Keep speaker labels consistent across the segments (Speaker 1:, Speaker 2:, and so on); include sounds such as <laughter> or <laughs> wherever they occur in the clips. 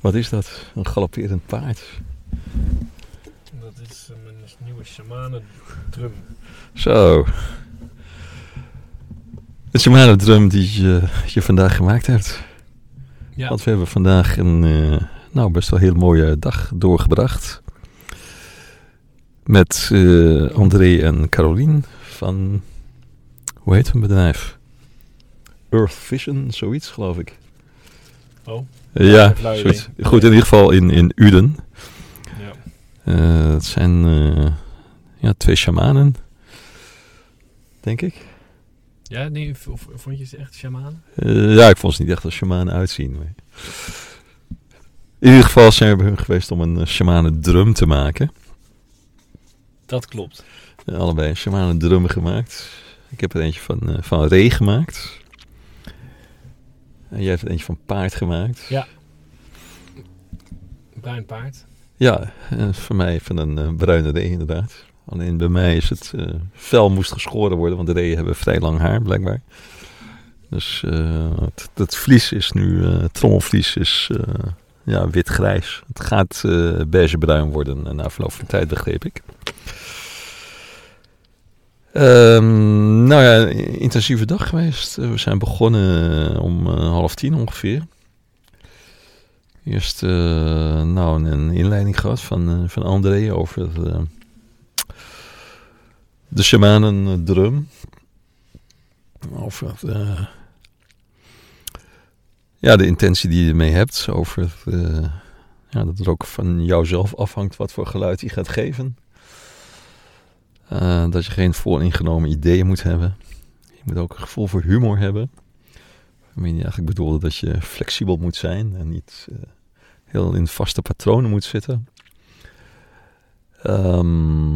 Speaker 1: Wat is dat? Een galopperend paard.
Speaker 2: Dat is eh, mijn nieuwe shamanen drum.
Speaker 1: Zo. Het Shimano drum die je, je vandaag gemaakt hebt.
Speaker 2: Ja,
Speaker 1: Want we hebben vandaag een eh, nou, best wel heel mooie dag doorgebracht. Met eh, André en Carolien van, hoe heet hun bedrijf? Earth Vision, zoiets geloof ik.
Speaker 2: Oh,
Speaker 1: Ja, zoiets. goed in ieder geval in, in Uden.
Speaker 2: ja.
Speaker 1: Eh, het zijn eh, ja, twee shamanen, denk ik.
Speaker 2: Ja, nee, vond je ze echt shamanen?
Speaker 1: Eh, ja, ik vond ze niet echt als shamanen uitzien. maar- In ieder geval zijn we bij hun geweest om een uh, shamanen drum te maken.
Speaker 2: Dat klopt.
Speaker 1: Eh, allebei een shamanen drum gemaakt. Ik heb er eentje van, eh, van ree gemaakt. En jij hebt eentje van paard gemaakt.
Speaker 2: Ja. Bruin paard.
Speaker 1: Ja, eh, voor mij van een eh, bruine ree inderdaad. Alleen bij mij is het eh, vel moest geschoren worden, want de reeën hebben vrij lang haar blijkbaar. Dus het, het vlies is nu, het trommelvlies is ja, wit-grijs. Het gaat eh beigebruin worden na verloop van tijd, begreep ik. Ehm, nou ja, intensieve dag geweest. We zijn begonnen eh, om eh, half tien ongeveer. Eerst eh, nou, een, inleiding gehad van, van André over eh, de shamanen drum. Over eh, ja, de intentie die je ermee hebt. Over ja, dat het ook van jouzelf afhangt wat voor geluid je gaat geven. Eh, dat je geen vooringenomen ideeën moet hebben. Je moet ook een gevoel voor humor hebben. Waarmee je eigenlijk bedoelde dat je flexibel moet zijn en niet eh, heel in vaste patronen moet zitten. Ehm,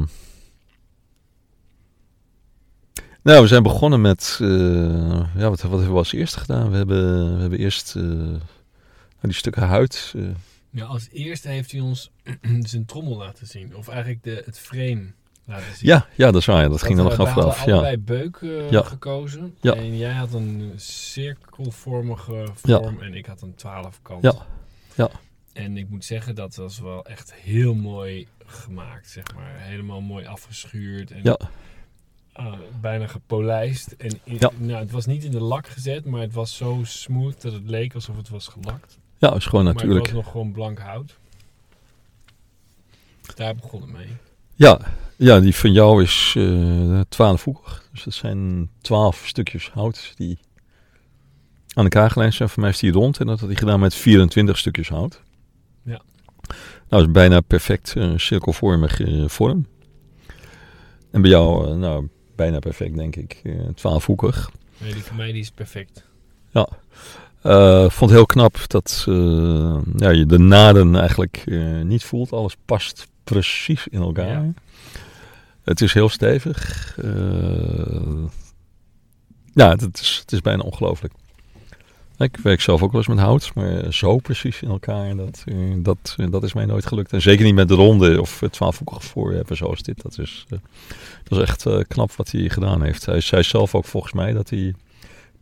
Speaker 1: nou, we zijn begonnen met. eh, ja, wat, wat hebben we als eerste gedaan? We hebben, we hebben eerst nou, die stukken huid.
Speaker 2: Ja, als eerste heeft hij ons <clears throat> zijn trommel laten zien. Of eigenlijk de, het frame zien.
Speaker 1: ja, ja, dat is waar. ja, Dat ging er nog
Speaker 2: we
Speaker 1: af. af ja.
Speaker 2: allebei beuk eh,
Speaker 1: Ja.
Speaker 2: gekozen.
Speaker 1: Ja.
Speaker 2: En jij had een cirkelvormige vorm en ik had een twaalfkant.
Speaker 1: Ja. Ja.
Speaker 2: En ik moet zeggen, dat was wel echt heel mooi gemaakt, zeg maar. Helemaal mooi afgeschuurd en
Speaker 1: Ja.
Speaker 2: bijna gepolijst. En in- nou, het was niet in de lak gezet, maar het was zo smooth dat het leek alsof het was gelakt.
Speaker 1: ja, is gewoon
Speaker 2: Maar
Speaker 1: natuurlijk.
Speaker 2: het was nog gewoon blank hout. Daar begon het mee.
Speaker 1: Ja, ja, die van jou is eh 12 hoekig. Dus dat zijn 12 stukjes hout die aan elkaar gelijnd zijn. Voor mij is die rond en dat had hij gedaan met 24 stukjes hout.
Speaker 2: Ja.
Speaker 1: Nou, dat is bijna perfect eh, cirkelvormige eh, vorm. En bij jou, nou, bijna perfect denk ik. eh 12 hoekig.
Speaker 2: Nee, die van mij die is perfect.
Speaker 1: Eh, vond heel knap dat ja, je de naden eigenlijk niet voelt. Alles past precies in elkaar.
Speaker 2: Ja.
Speaker 1: Het is heel stevig. Eh, ja, het, is, het is bijna ongelooflijk. Ik werk zelf ook wel eens met hout, maar zo precies in elkaar, dat, eh, dat, eh, dat is mij nooit gelukt. En zeker niet met de ronde of het twaalfhoekige voorwerpen zoals dit. Dat is, dat is echt knap wat hij gedaan heeft. Hij zei zelf ook volgens mij dat hij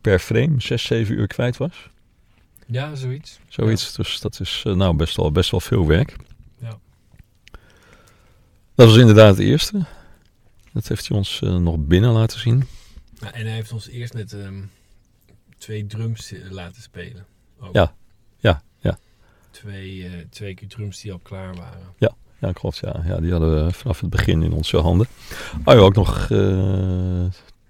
Speaker 1: per frame 6, 7 uur kwijt was.
Speaker 2: Ja, zoiets.
Speaker 1: Zoiets. Dus dat is nou best wel, best wel veel werk.
Speaker 2: Ja.
Speaker 1: Dat was inderdaad het eerste. Dat heeft hij ons eh, nog binnen laten zien.
Speaker 2: Ja, en hij heeft ons eerst met ehm, twee drums eh, laten spelen. Ook.
Speaker 1: Ja. Ja, ja.
Speaker 2: Twee, eh, twee keer drums die al klaar waren.
Speaker 1: Ja, klopt. Ja. ja, die hadden we vanaf het begin in onze handen. Oh, we hebben ook nog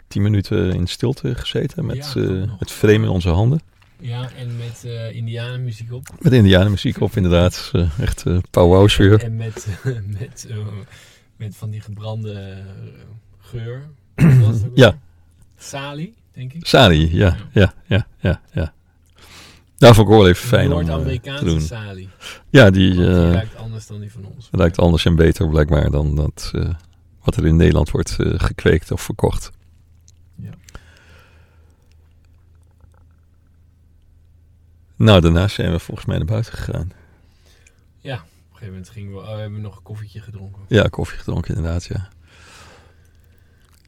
Speaker 1: tien minuten in stilte gezeten met
Speaker 2: Ja,
Speaker 1: het frame in onze handen.
Speaker 2: Ja, en met eh indianenmuziek op.
Speaker 1: Met indianenmuziek op inderdaad. Eh, echt uh, powwow sfeer.
Speaker 2: En met, <laughs> met, eh, met van die gebrande geur. <clears throat> Was het
Speaker 1: Ja.
Speaker 2: Sali, denk ik.
Speaker 1: Sali, ja, ja, ja, ja, ja. Daar vond ik wel even fijn om te
Speaker 2: Noord-Amerikaanse
Speaker 1: doen.
Speaker 2: Sali.
Speaker 1: Ja, die
Speaker 2: ruikt anders dan die van ons.
Speaker 1: ruikt anders en beter blijkbaar dan dat, wat er in Nederland wordt gekweekt of verkocht.
Speaker 2: Ja.
Speaker 1: Nou, daarna zijn we volgens mij naar buiten gegaan.
Speaker 2: Ja, op een gegeven moment gingen we, oh, we hebben nog een koffietje gedronken.
Speaker 1: Ja, koffie gedronken inderdaad, ja.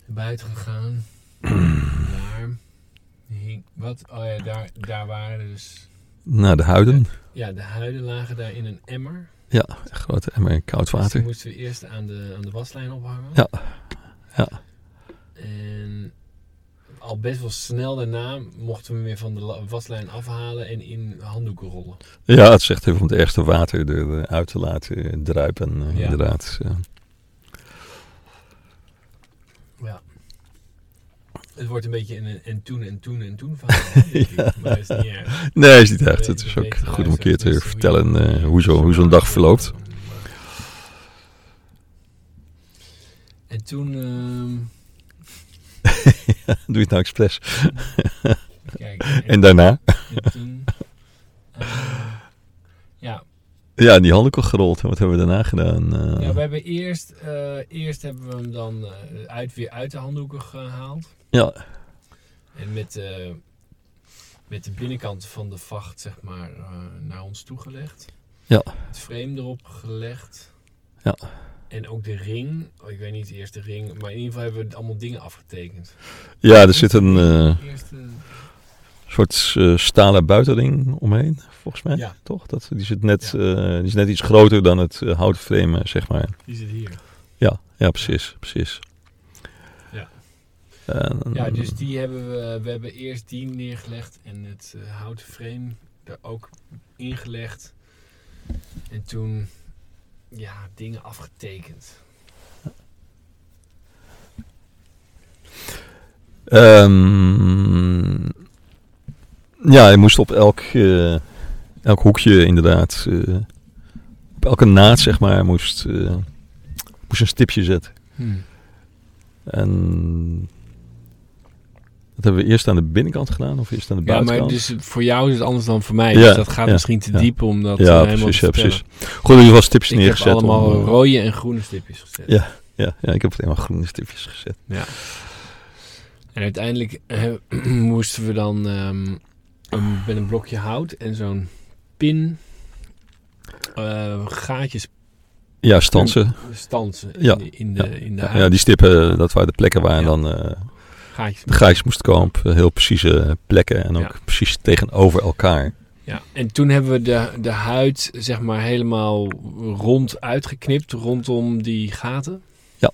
Speaker 2: Buiten gegaan. <clears throat> daar. hing- Wat? Oh ja, daar, daar waren er dus...
Speaker 1: Naar de huiden.
Speaker 2: Ja, de huiden lagen daar in een emmer.
Speaker 1: Ja, een grote emmer koud
Speaker 2: Dus die
Speaker 1: water.
Speaker 2: moesten we eerst aan de, aan de waslijn ophangen.
Speaker 1: Ja, ja.
Speaker 2: Al best wel snel daarna mochten we hem weer van de waslijn afhalen en in handdoeken rollen.
Speaker 1: Ja, het zegt even om het ergste water eruit te laten druipen. eh,
Speaker 2: Ja.
Speaker 1: Inderdaad. eh.
Speaker 2: Ja. Het wordt een beetje een en toen en toen en toen verhaal. <laughs> Maar is niet erg.
Speaker 1: Nee, is niet echt. Het is ook goed om een keer te vertellen
Speaker 2: hoe
Speaker 1: eh, hoe zo- hoe zo'n dag verloopt.
Speaker 2: En toen, <laughs>
Speaker 1: Doe je het nou expres. <laughs> En daarna?
Speaker 2: en toen, eh, ja,
Speaker 1: Ja, die handdoek al gerold. Wat hebben we daarna gedaan? Eh,
Speaker 2: ja, we hebben eerst, eh, eerst hebben we hem dan uit, weer uit de handdoeken gehaald.
Speaker 1: ja,
Speaker 2: En met, met de binnenkant van de vacht, zeg maar, naar ons toegelegd.
Speaker 1: Ja.
Speaker 2: Het frame erop gelegd.
Speaker 1: Ja.
Speaker 2: En ook de ring. Oh, ik weet niet eerst de ring, maar in ieder geval hebben we allemaal dingen afgetekend.
Speaker 1: ja, er zit een eh,
Speaker 2: Eerst, eh,
Speaker 1: soort eh, stalen buitenring omheen, volgens mij.
Speaker 2: Ja.
Speaker 1: Toch? Dat, die, zit net, eh, die is net iets groter dan het houten frame, zeg maar.
Speaker 2: die zit hier.
Speaker 1: Ja, ja precies. precies.
Speaker 2: Ja. Ja, dus die hebben we, we hebben eerst die neergelegd en het eh, houten frame er ook ingelegd. En toen, ja, dingen afgetekend.
Speaker 1: Ehm, ja, je moest op elk, eh, elk hoekje inderdaad, eh, op elke naad zeg maar, moest, eh, moest een stipje zetten. En dat hebben we eerst aan de binnenkant gedaan of eerst aan de
Speaker 2: Ja, maar
Speaker 1: buitenkant?
Speaker 2: dus voor jou is het anders dan voor mij.
Speaker 1: Ja,
Speaker 2: dus dat gaat
Speaker 1: ja,
Speaker 2: misschien te diep om dat
Speaker 1: ja,
Speaker 2: eh, helemaal
Speaker 1: precies,
Speaker 2: te
Speaker 1: ja, precies. Goed, in ieder geval stipjes
Speaker 2: Ik heb
Speaker 1: neergezet.
Speaker 2: allemaal
Speaker 1: om, eh,
Speaker 2: rode en groene stipjes gezet.
Speaker 1: Ja. ja, ja, ik heb het helemaal groene stipjes gezet.
Speaker 2: Ja. En uiteindelijk eh, <clears throat> moesten we dan ehm, een, met een blokje hout en zo'n pin gaatjes
Speaker 1: Ja, stansen.
Speaker 2: stansen in,
Speaker 1: Ja,
Speaker 2: de, in de, in de
Speaker 1: Ja, die stippen, dat waren de plekken waar
Speaker 2: Ja.
Speaker 1: dan
Speaker 2: gaatjes.
Speaker 1: de gaatjes moesten komen. op Heel precieze plekken en ook
Speaker 2: Ja.
Speaker 1: precies tegenover elkaar.
Speaker 2: Ja. En toen hebben we de, de huid zeg maar helemaal rond uitgeknipt rondom die gaten.
Speaker 1: Ja.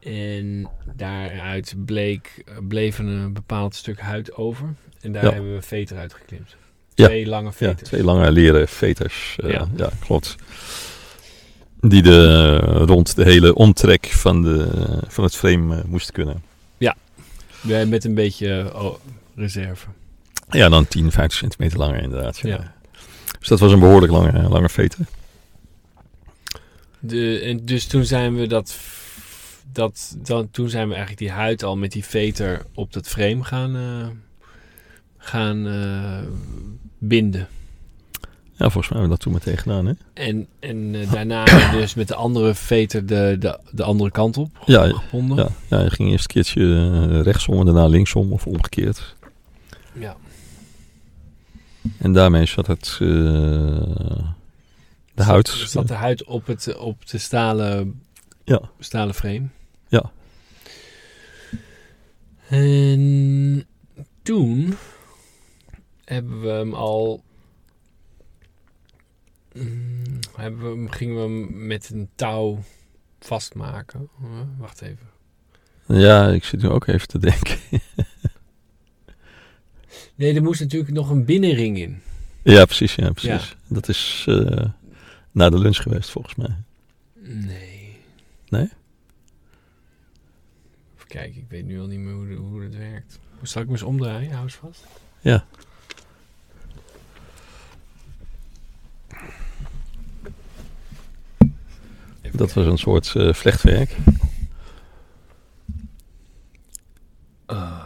Speaker 2: En daaruit bleek, bleef een bepaald stuk huid over. En daar
Speaker 1: Ja.
Speaker 2: hebben we veter uitgeknipt.
Speaker 1: Ja.
Speaker 2: Twee lange
Speaker 1: Ja,
Speaker 2: veters.
Speaker 1: twee lange leren veters. eh,
Speaker 2: Ja.
Speaker 1: klopt. Die de, rond de hele omtrek van, de, van het frame eh, moesten kunnen.
Speaker 2: Ja, Met een beetje oh, reserve.
Speaker 1: Ja, dan 10, 15 centimeter langer inderdaad. Ja.
Speaker 2: Ja.
Speaker 1: Dus dat was een behoorlijk lange, lange veter.
Speaker 2: De, en dus toen zijn we dat, dat, dan, toen zijn we eigenlijk die huid al met die veter op dat frame gaan, eh, gaan eh, binden.
Speaker 1: Ja, volgens mij hebben we dat toen meteen gedaan, hè?
Speaker 2: En, en eh, daarna <coughs> dus met de andere veter de, de, de andere kant op
Speaker 1: Ja. Ja, ja, je ging eerst een keertje eh, rechtsom en daarna linksom of omgekeerd.
Speaker 2: Ja.
Speaker 1: En daarmee zat het, eh, de huid.
Speaker 2: Zat, zat de huid op, het, op de stalen,
Speaker 1: Ja.
Speaker 2: stalen frame.
Speaker 1: Ja.
Speaker 2: En toen hebben we hem al. Mm, hebben we, gingen we hem met een touw vastmaken. Uh, wacht even.
Speaker 1: Ja, ik zit nu ook even te denken. <laughs>
Speaker 2: Nee, er moest natuurlijk nog een binnenring in.
Speaker 1: ja, precies, ja, precies. Dat is eh, na de lunch geweest, volgens mij.
Speaker 2: Nee.
Speaker 1: Nee?
Speaker 2: Even kijken, ik weet nu al niet meer hoe, de- hoe het werkt. Zal ik me eens omdraaien? Hou eens vast.
Speaker 1: Ja. Dat was een soort eh, vlechtwerk.
Speaker 2: Ah.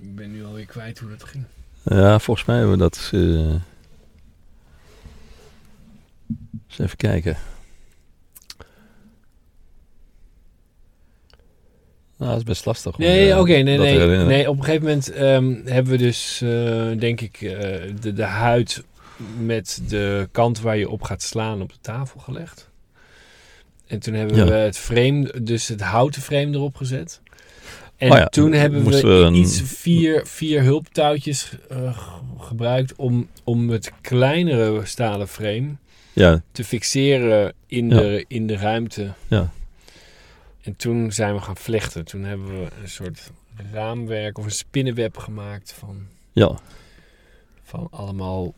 Speaker 2: Ik ben nu alweer kwijt hoe dat ging.
Speaker 1: Ja, volgens mij hebben we dat... eh eens even kijken. Nou, dat is best lastig.
Speaker 2: Nee,
Speaker 1: eh,
Speaker 2: oké, nee, nee, nee. Op een gegeven moment ehm, hebben we dus, denk ik, de, de huid met de kant waar je op gaat slaan op de tafel gelegd. En toen hebben
Speaker 1: Ja.
Speaker 2: we het frame, dus het houten frame erop gezet. En
Speaker 1: Oh ja,
Speaker 2: toen hebben we, iets vier, vier hulptouwtjes g- gebruikt om, om het kleinere stalen frame
Speaker 1: Ja,
Speaker 2: te fixeren in,
Speaker 1: Ja.
Speaker 2: de, in de ruimte.
Speaker 1: Ja.
Speaker 2: En toen zijn we gaan vlechten. Toen hebben we een soort raamwerk of een spinnenweb gemaakt van,
Speaker 1: ja,
Speaker 2: van allemaal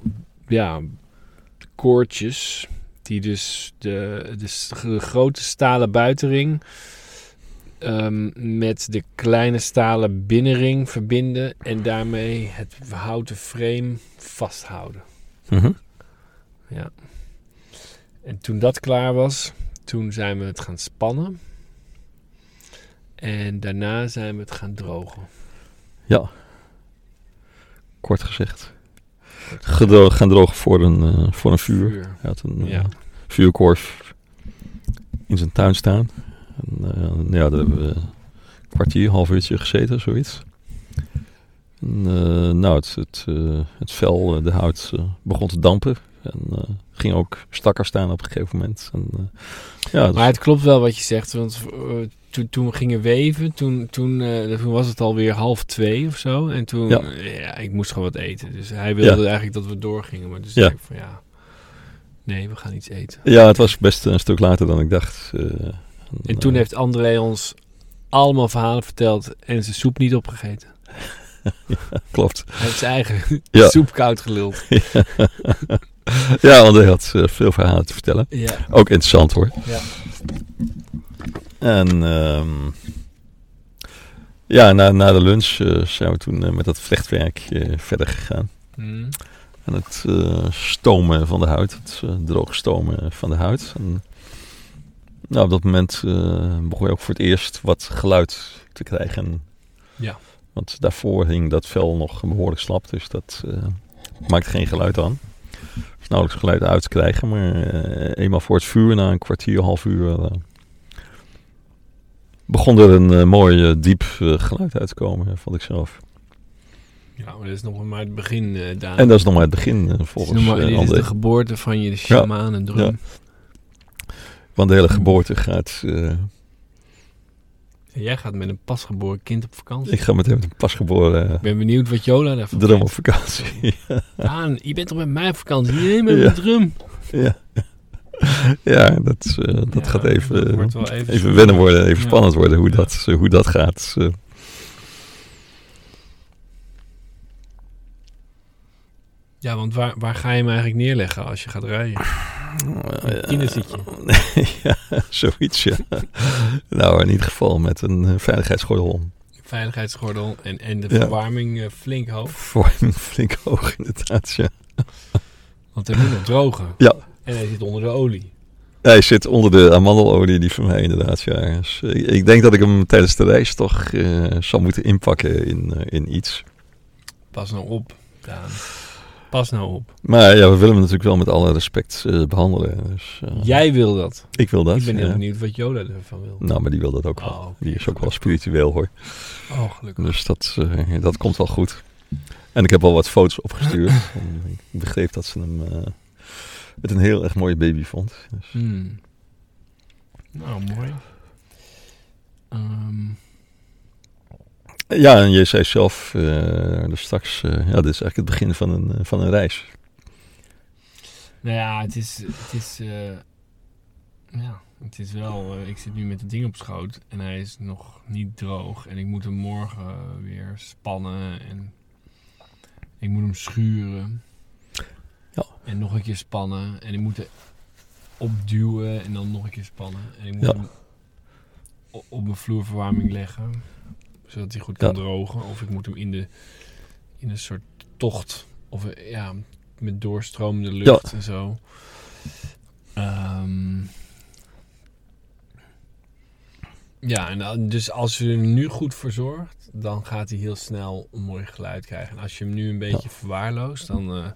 Speaker 2: ja, koordjes. Die dus de, de, grote stalen buitenring ehm, met de kleine stalen binnenring verbinden. En daarmee het houten frame vasthouden.
Speaker 1: Mhm.
Speaker 2: Ja. En toen dat klaar was, toen zijn we het gaan spannen. En daarna zijn we het gaan drogen.
Speaker 1: ja. Kort gezegd. Gedro gaan drogen voor een, eh, voor een vuur. Een eh,
Speaker 2: Ja.
Speaker 1: Vuurkorf in zijn tuin staan. En, eh, ja, daar hebben we een kwartier, half uurtje gezeten, zoiets. En, eh, nou, het, het, eh, het vel, de hout, begon te dampen. En ging ook stakker staan op een gegeven moment. En, ja, dus-
Speaker 2: Maar het klopt wel wat je zegt. Want toen, toen we gingen weven, toen, toen, toen was het alweer half twee of zo. En toen,
Speaker 1: Ja.
Speaker 2: ja, ik moest gewoon wat eten. Dus hij wilde
Speaker 1: Ja.
Speaker 2: eigenlijk dat we doorgingen. Maar dus
Speaker 1: Ja.
Speaker 2: ik van ja, nee, we gaan iets eten.
Speaker 1: ja, het was best een stuk later dan ik dacht. eh,
Speaker 2: En toen
Speaker 1: eh,
Speaker 2: heeft André ons allemaal verhalen verteld en zijn soep niet opgegeten. <laughs>
Speaker 1: Klopt.
Speaker 2: Hij heeft zijn eigen <laughs>
Speaker 1: Ja.
Speaker 2: soep koud geluld. <laughs>
Speaker 1: ja, André had eh, veel verhalen te vertellen.
Speaker 2: Ja.
Speaker 1: Ook interessant hoor.
Speaker 2: Ja.
Speaker 1: En ehm, ja, na, na de lunch zijn we toen met dat vlechtwerk verder gegaan.
Speaker 2: Mm.
Speaker 1: En het eh, stomen van de huid, het uh, droog stomen van de huid. En, nou, op dat moment eh, begon je ook voor het eerst wat geluid te krijgen.
Speaker 2: Ja.
Speaker 1: Want daarvoor hing dat vel nog behoorlijk slap, dus dat eh, maakte geen geluid aan. Is nauwelijks geluid uit te krijgen, maar eh, eenmaal voor het vuur, na een kwartier, half uur, eh, begon er een eh, mooi eh, diep eh, geluid uit te komen, eh, vond ik zelf.
Speaker 2: Ja, maar dat is nog maar het begin, eh Daan.
Speaker 1: En dat is nog maar het begin, eh, volgens
Speaker 2: maar-
Speaker 1: eh,
Speaker 2: dit is de geboorte van je shamanendrum.
Speaker 1: Want de hele geboorte gaat...
Speaker 2: Jij gaat met een pasgeboren kind op vakantie.
Speaker 1: ik ga meteen met een pasgeboren uh,
Speaker 2: Ik ben benieuwd wat Jola daarvan
Speaker 1: drum op vakantie. <laughs>
Speaker 2: Daan, je bent toch met mij op vakantie? Nee, met
Speaker 1: Ja.
Speaker 2: mijn drum.
Speaker 1: ja. ja, dat, dat
Speaker 2: Ja,
Speaker 1: gaat even,
Speaker 2: dat wordt wel
Speaker 1: even,
Speaker 2: even
Speaker 1: wennen worden, even
Speaker 2: Ja.
Speaker 1: spannend worden hoe,
Speaker 2: Ja.
Speaker 1: dat, hoe dat gaat.
Speaker 2: Ja, want waar, waar ga je hem eigenlijk neerleggen als je gaat rijden?
Speaker 1: Eh,
Speaker 2: kinderzitje. <laughs>
Speaker 1: ja, zoiets, ja. <laughs> nou, in ieder geval met een eh, veiligheidsgordel om.
Speaker 2: Veiligheidsgordel en, en de
Speaker 1: Ja.
Speaker 2: verwarming eh, flink hoog.
Speaker 1: Voor een <laughs> flink hoog, inderdaad, ja.
Speaker 2: Want hij moet nog drogen.
Speaker 1: Ja.
Speaker 2: En hij zit onder de olie.
Speaker 1: Hij zit onder de amandelolie, die van mij inderdaad, ja. Dus, eh, ik denk dat ik hem tijdens de reis toch eh, zal moeten inpakken in, eh, in iets.
Speaker 2: Pas nou op, Daan. Pas nou op.
Speaker 1: Maar ja, we willen hem natuurlijk wel met alle respect eh, behandelen. Dus, eh,
Speaker 2: Jij wil dat.
Speaker 1: Ik wil dat.
Speaker 2: ik ben heel
Speaker 1: ja.
Speaker 2: benieuwd wat Jola ervan wil.
Speaker 1: Nou, maar die wil dat ook wel.
Speaker 2: Oh.
Speaker 1: Die is ook wel spiritueel hoor.
Speaker 2: Oh, gelukkig.
Speaker 1: Dus dat, eh, dat komt wel goed. En ik heb al wat foto's opgestuurd. <laughs> Ik begreep dat ze hem met een heel erg mooie baby vond. Dus,
Speaker 2: Hmm. Nou, mooi. Ehm,
Speaker 1: ja, en je zei zelf eh, dus straks, eh, ja, dit is eigenlijk het begin van een, eh, van een reis.
Speaker 2: nou ja, het is... Het is ja, het is wel... ik zit nu met het ding op schoot en hij is nog niet droog. En ik moet hem morgen weer spannen en ik moet hem schuren.
Speaker 1: Ja.
Speaker 2: En nog een keer spannen. En ik moet er opduwen en dan nog een keer spannen. En ik moet
Speaker 1: Ja.
Speaker 2: hem o- op mijn vloerverwarming leggen. Zodat hij goed kan
Speaker 1: Ja.
Speaker 2: drogen. Of ik moet hem in, de, in een soort tocht. Of ja, met doorstromende lucht en zo. Ehm, ja, en dus als je er nu goed voor zorgt, dan gaat hij heel snel een mooi geluid krijgen. En als je hem nu een beetje verwaarloost, dan, eh,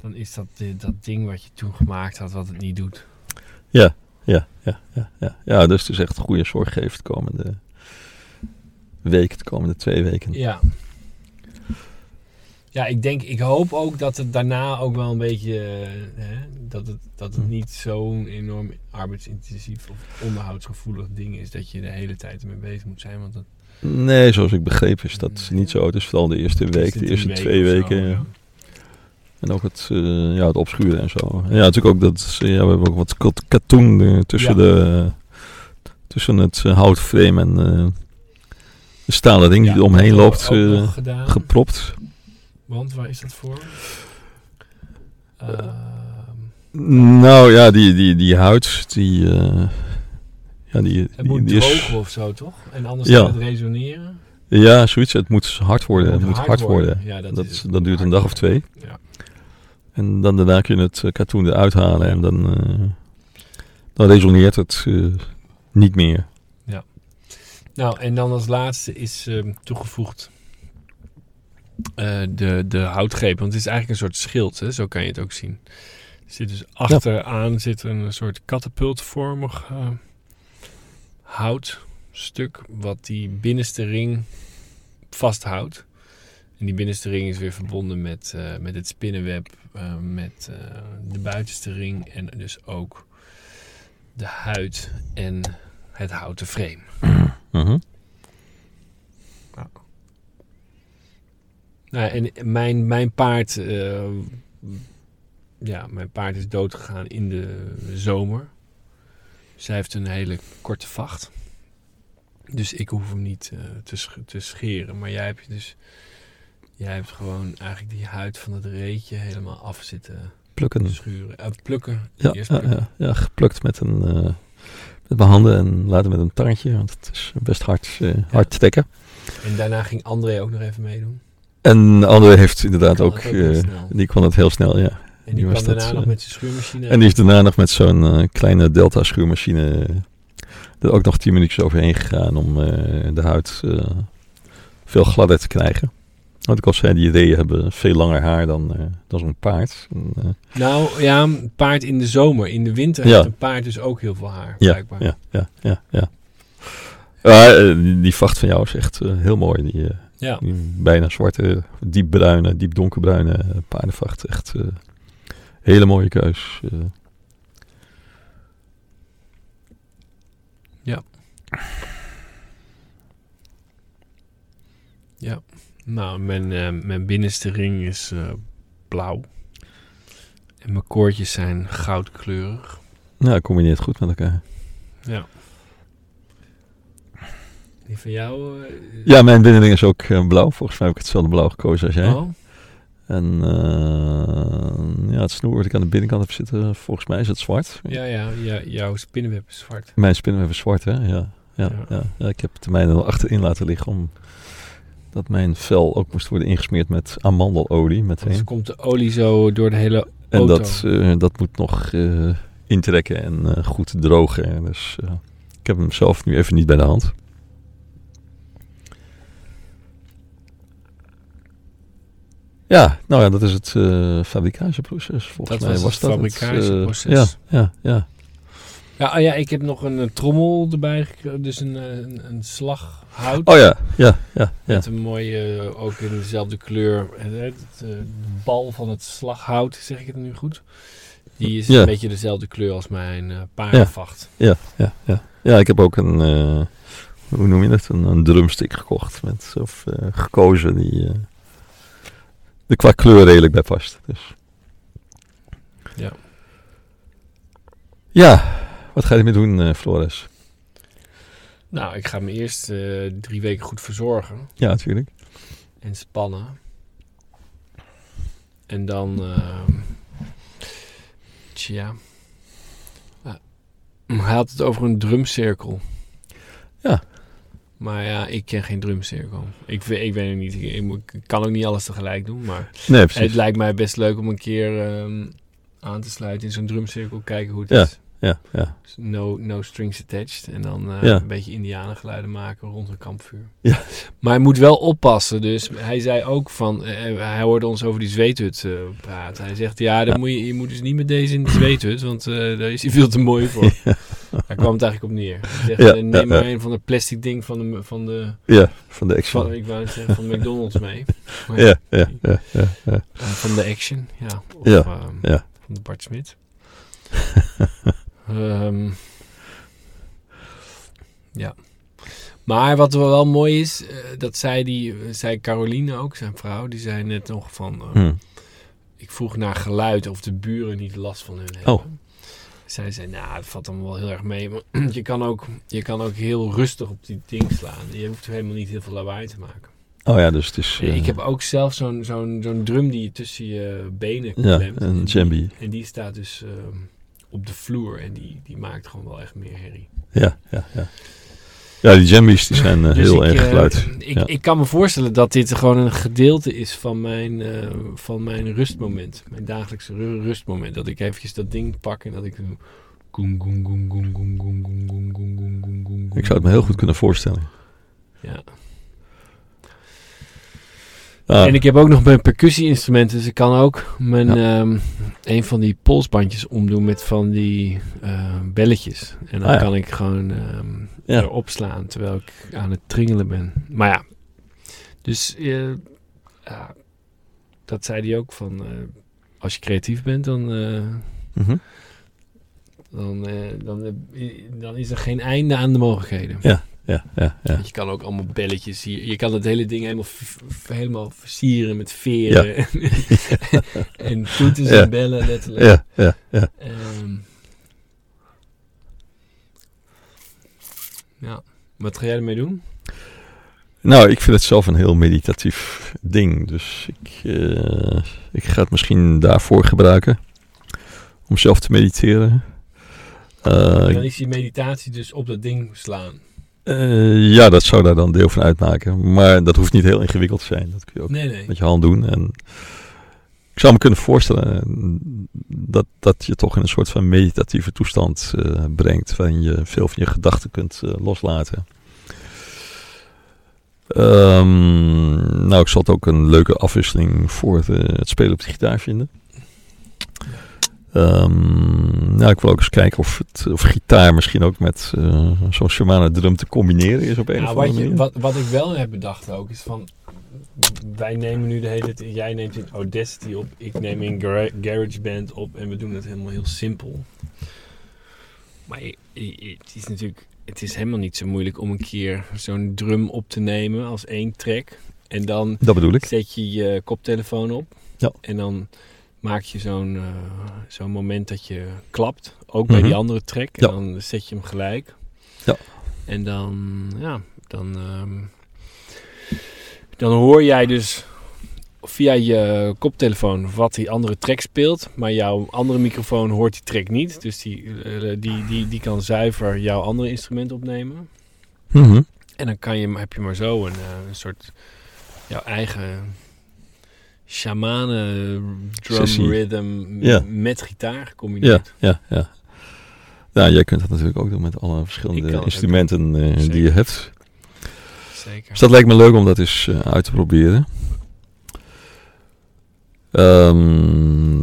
Speaker 2: dan is dat eh, dat ding wat je toen gemaakt had, wat het niet doet.
Speaker 1: Ja, ja, ja, ja. Ja, dus het is echt goede zorg geeft de komende, week, de komende twee weken.
Speaker 2: Ja. Ja, ik denk, ik hoop ook dat het daarna ook wel een beetje, eh, hè, dat het, dat het
Speaker 1: Hm.
Speaker 2: niet zo'n enorm arbeidsintensief of onderhoudsgevoelig ding is dat je de hele tijd ermee bezig moet zijn. Want dat
Speaker 1: Nee, zoals ik begreep is dat niet zo. Het is vooral de eerste week, de eerste
Speaker 2: week
Speaker 1: twee
Speaker 2: zo,
Speaker 1: weken.
Speaker 2: ja.
Speaker 1: ja. En ook het, eh, ja, het opschuren en zo. Ja, natuurlijk ook dat, eh, ja, we hebben ook wat kat- katoen tussen,
Speaker 2: Ja.
Speaker 1: de, tussen het houtframe en de stalen ring
Speaker 2: Ja,
Speaker 1: die er omheen loopt, eh,
Speaker 2: gedaan.
Speaker 1: gepropt.
Speaker 2: Want waar is dat voor? Ehm,
Speaker 1: Nou ja, die, die, die huid, die, eh, ja, die,
Speaker 2: het
Speaker 1: die,
Speaker 2: moet
Speaker 1: die is,
Speaker 2: drogen of zo, toch? En anders
Speaker 1: Ja.
Speaker 2: gaat het resoneren.
Speaker 1: ja, zoiets. Het moet hard worden. Het moet
Speaker 2: hard
Speaker 1: hard worden.
Speaker 2: Ja, dat,
Speaker 1: Dat,
Speaker 2: is
Speaker 1: dat, duurt een dag of twee.
Speaker 2: Ja.
Speaker 1: En dan daarna kun je het eh, katoen eruit halen en dan, eh, dan resoneert het eh, niet meer.
Speaker 2: Nou, en dan als laatste is ehm, toegevoegd eh, de, de houtgreep. Want het is eigenlijk een soort schild, hè? zo kan je het ook zien. Er zit dus achteraan zit een soort katapultvormig eh, houtstuk... wat die binnenste ring vasthoudt. En die binnenste ring is weer verbonden met, eh, met het spinnenweb, met de buitenste ring... en dus ook de huid en het houten frame. <clears throat>
Speaker 1: Mhm.
Speaker 2: Nou, en mijn, mijn paard, eh, ja, mijn paard is doodgegaan in de zomer. Zij heeft een hele korte vacht. Dus ik hoef hem niet eh, te, sch- te scheren. Maar jij hebt dus, jij hebt gewoon eigenlijk die huid van het reetje helemaal af zitten
Speaker 1: Plukken.
Speaker 2: schuren. Eh, plukken.
Speaker 1: Ja,
Speaker 2: Eerst
Speaker 1: ja,
Speaker 2: plukken.
Speaker 1: ja, ja, geplukt met, een, met mijn handen en later met een tandje, want het is best hard, eh, hard trekken.
Speaker 2: En daarna ging André ook nog even meedoen.
Speaker 1: En André heeft inderdaad ook,
Speaker 2: ook
Speaker 1: eh, die kon het heel snel, ja.
Speaker 2: En die
Speaker 1: die was
Speaker 2: kwam
Speaker 1: dat,
Speaker 2: daarna nog
Speaker 1: eh,
Speaker 2: met zijn schuurmachine.
Speaker 1: En die is daarna nog met zo'n kleine Delta schuurmachine er ook nog 10 minuutjes overheen gegaan om de huid veel gladder te krijgen. Want ik al zei, die reeën hebben veel langer haar dan, eh, dan zo'n paard. Eh,
Speaker 2: Nou ja, een paard in de zomer. In de winter
Speaker 1: Ja.
Speaker 2: heeft een paard dus ook heel veel haar.
Speaker 1: ja,
Speaker 2: blijkbaar.
Speaker 1: ja, ja, ja, ja. Maar, eh, die, die vacht van jou is echt heel mooi. Die,
Speaker 2: Ja.
Speaker 1: die bijna zwarte, diep bruine, diep donkerbruine paardenvacht. Echt hele mooie keus. eh.
Speaker 2: Nou, mijn, eh, mijn binnenste ring is eh, blauw. En mijn koordjes zijn goudkleurig.
Speaker 1: Nou, combineert goed met elkaar.
Speaker 2: Ja. Die van jou? eh,
Speaker 1: Ja, mijn binnenring is ook blauw. Volgens mij heb ik hetzelfde blauw gekozen als jij.
Speaker 2: Oh,
Speaker 1: En ja, het snoer wat ik aan de binnenkant heb zitten, volgens mij is het zwart.
Speaker 2: ja, ja, ja, jouw spinnenweb is zwart.
Speaker 1: Mijn spinnenweb is zwart, hè? Ja, ja,
Speaker 2: Ja.
Speaker 1: ja. ja. ik heb het mijne er achterin laten liggen om dat mijn vel ook moest worden ingesmeerd met amandelolie meteen.
Speaker 2: komt de olie zo door de hele
Speaker 1: En
Speaker 2: auto.
Speaker 1: dat, eh, dat moet nog eh, intrekken en eh, goed drogen. Dus ik heb hem zelf nu even niet bij de hand. Ja, nou ja, dat is het fabricatieproces. Volgens
Speaker 2: Dat
Speaker 1: mij
Speaker 2: was
Speaker 1: was
Speaker 2: het
Speaker 1: dat
Speaker 2: fabricatieproces.
Speaker 1: eh, ja, ja, ja.
Speaker 2: Ja, oh ja, ik heb nog een, trommel erbij gekregen. Dus een, eh, een, een slaghout.
Speaker 1: Oh ja, ja, ja, ja.
Speaker 2: Met een mooie, eh, ook in dezelfde kleur. eh, Het, de bal van het slaghout, zeg ik het nu goed? Die is
Speaker 1: Ja.
Speaker 2: een beetje dezelfde kleur als mijn eh paardenvacht.
Speaker 1: Ja, ja, ja. Ja, ik heb ook een, hoe noem je het, een, een drumstick gekocht. Met, of gekozen die er qua kleur redelijk bij past. Dus.
Speaker 2: Ja.
Speaker 1: Ja, wat ga je ermee doen, eh Flores?
Speaker 2: Nou, ik ga me eerst eh, drie weken goed verzorgen
Speaker 1: Ja, natuurlijk.
Speaker 2: en spannen. En dan, ehm tja. Ah, hij had het over een drumcirkel.
Speaker 1: Ja.
Speaker 2: Maar ja, ik ken geen drumcirkel. Ik, weet- ik weet het niet. Ik, kan ook niet alles tegelijk doen. Maar
Speaker 1: Nee, precies.
Speaker 2: het lijkt mij best leuk om een keer ehm, aan te sluiten in zo'n drumcirkel. Kijken hoe het
Speaker 1: Ja.
Speaker 2: is.
Speaker 1: Ja, ja.
Speaker 2: Dus No, no strings attached. En dan eh,
Speaker 1: Ja.
Speaker 2: een beetje indianengeluiden maken rond een kampvuur.
Speaker 1: Ja.
Speaker 2: Maar hij moet wel oppassen. Dus hij zei ook van... eh, hij hoorde ons over die zweethut eh, praten. Hij zegt, ja, dan
Speaker 1: Ja.
Speaker 2: Moet je, je moet dus niet met deze in de zweethut. Want eh, daar is hij veel te mooi voor. <laughs> Daar kwam het eigenlijk op neer. Hij zegt,
Speaker 1: Ja,
Speaker 2: eh, neem
Speaker 1: ja,
Speaker 2: maar
Speaker 1: ja.
Speaker 2: een van de plastic ding van de, van de,
Speaker 1: Ja, van de action.
Speaker 2: van, ik wou net zeggen, van de McDonald's mee. <laughs> Maar
Speaker 1: ja, ja, ja, ja, ja.
Speaker 2: eh, van de Action, ja. Of
Speaker 1: Ja,
Speaker 2: ehm,
Speaker 1: ja.
Speaker 2: van de Bart Smit. <laughs> Ehm, ja. Maar wat wel mooi is, eh, dat zei, die, zei Caroline ook, zijn vrouw, die zei net nog van... eh,
Speaker 1: Hm.
Speaker 2: Ik vroeg naar geluid of de buren niet last van hun hebben.
Speaker 1: Oh.
Speaker 2: Zij zei, nou, dat valt dan wel heel erg mee. Maar <clears throat> je kan, ook, je kan ook heel rustig op die ding slaan. Je hoeft helemaal niet heel veel lawaai te maken.
Speaker 1: Oh ja, dus het is... eh,
Speaker 2: Ik heb ook zelf zo'n zo'n zo'n drum die je tussen je benen
Speaker 1: Ja,
Speaker 2: klemt.
Speaker 1: een
Speaker 2: En die-
Speaker 1: djembe.
Speaker 2: En die staat dus ehm, op de vloer. En die, die maakt gewoon wel echt meer herrie.
Speaker 1: Ja, ja, ja. Die jammies die zijn heel erg geluid.
Speaker 2: Ik, ik kan me voorstellen dat dit gewoon een gedeelte is van mijn, van mijn rustmoment. Mijn dagelijkse rustmoment. Dat ik eventjes dat ding pak en dat ik...
Speaker 1: Ik zou het me heel goed kunnen voorstellen.
Speaker 2: Ja.
Speaker 1: Ah,
Speaker 2: En ik heb ook nog mijn percussie-instrumenten. Dus ik kan ook mijn, ehm, een van die polsbandjes omdoen met van die eh, belletjes. En dan
Speaker 1: Ah, ja.
Speaker 2: kan ik gewoon ehm
Speaker 1: Ja.
Speaker 2: erop slaan terwijl ik aan het tringelen ben. Maar ja, dus eh, ja, dat zei hij ook van... eh, als je creatief bent, dan,
Speaker 1: mhm.
Speaker 2: dan, dan, dan is er geen einde aan de mogelijkheden.
Speaker 1: Ja, ja, ja.
Speaker 2: Want Je kan ook allemaal belletjes hier. Je kan het hele ding helemaal, helemaal versieren met veren. <laughs> en toeters
Speaker 1: Ja.
Speaker 2: en bellen letterlijk.
Speaker 1: Ja, ja, ja.
Speaker 2: Ehm, ja. Wat ga jij ermee doen?
Speaker 1: Nou, ik vind het zelf een heel meditatief ding. Dus ik, eh, ik ga het misschien daarvoor gebruiken. Om zelf te mediteren. Eh,
Speaker 2: dan is die meditatie dus op dat ding slaan.
Speaker 1: Eh, ja, dat zou daar dan deel van uitmaken. Maar dat hoeft niet heel ingewikkeld te zijn. Dat kun je ook
Speaker 2: Nee, nee.
Speaker 1: met je hand doen. En ik zou me kunnen voorstellen eh, dat, dat je toch in een soort van meditatieve toestand eh, brengt. Waarin je veel van je gedachten kunt loslaten. Ehm, nou, ik zal het ook een leuke afwisseling voor het, het spelen op de gitaar vinden. Ehm, nou, ik wil ook eens kijken of, het, of gitaar misschien ook met eh, zo'n Shimano drum te combineren is op een
Speaker 2: Nou,
Speaker 1: of
Speaker 2: wat,
Speaker 1: andere
Speaker 2: je,
Speaker 1: manier.
Speaker 2: wat, wat ik wel heb bedacht ook is van... Wij nemen nu de hele tijd... Jij neemt in Audacity op. Ik neem in Gara- GarageBand op. En we doen het helemaal heel simpel. Maar het is natuurlijk... Het is helemaal niet zo moeilijk om een keer zo'n drum op te nemen als één track. En dan
Speaker 1: Dat bedoel ik.
Speaker 2: zet je je koptelefoon op.
Speaker 1: Ja.
Speaker 2: En dan maak je zo'n eh, zo'n moment dat je klapt. Ook bij
Speaker 1: Mhm.
Speaker 2: die andere track. En dan zet je hem gelijk.
Speaker 1: Ja.
Speaker 2: En dan, ja, dan, ehm, dan hoor jij dus via je koptelefoon wat die andere track speelt. Maar jouw andere microfoon hoort die track niet. Dus die, eh, die, die, die kan zuiver jouw andere instrument opnemen.
Speaker 1: Mhm.
Speaker 2: En dan kan je, heb je maar zo een, eh, een soort jouw eigen shamanen drum
Speaker 1: Sessie.
Speaker 2: rhythm
Speaker 1: Ja.
Speaker 2: met gitaar gecombineerd.
Speaker 1: ja, ja. Ja, jij kunt dat natuurlijk ook doen met alle verschillende instrumenten eh, die je hebt.
Speaker 2: Zeker.
Speaker 1: Dus dat lijkt me leuk om dat eens eh, uit te proberen. Ehm,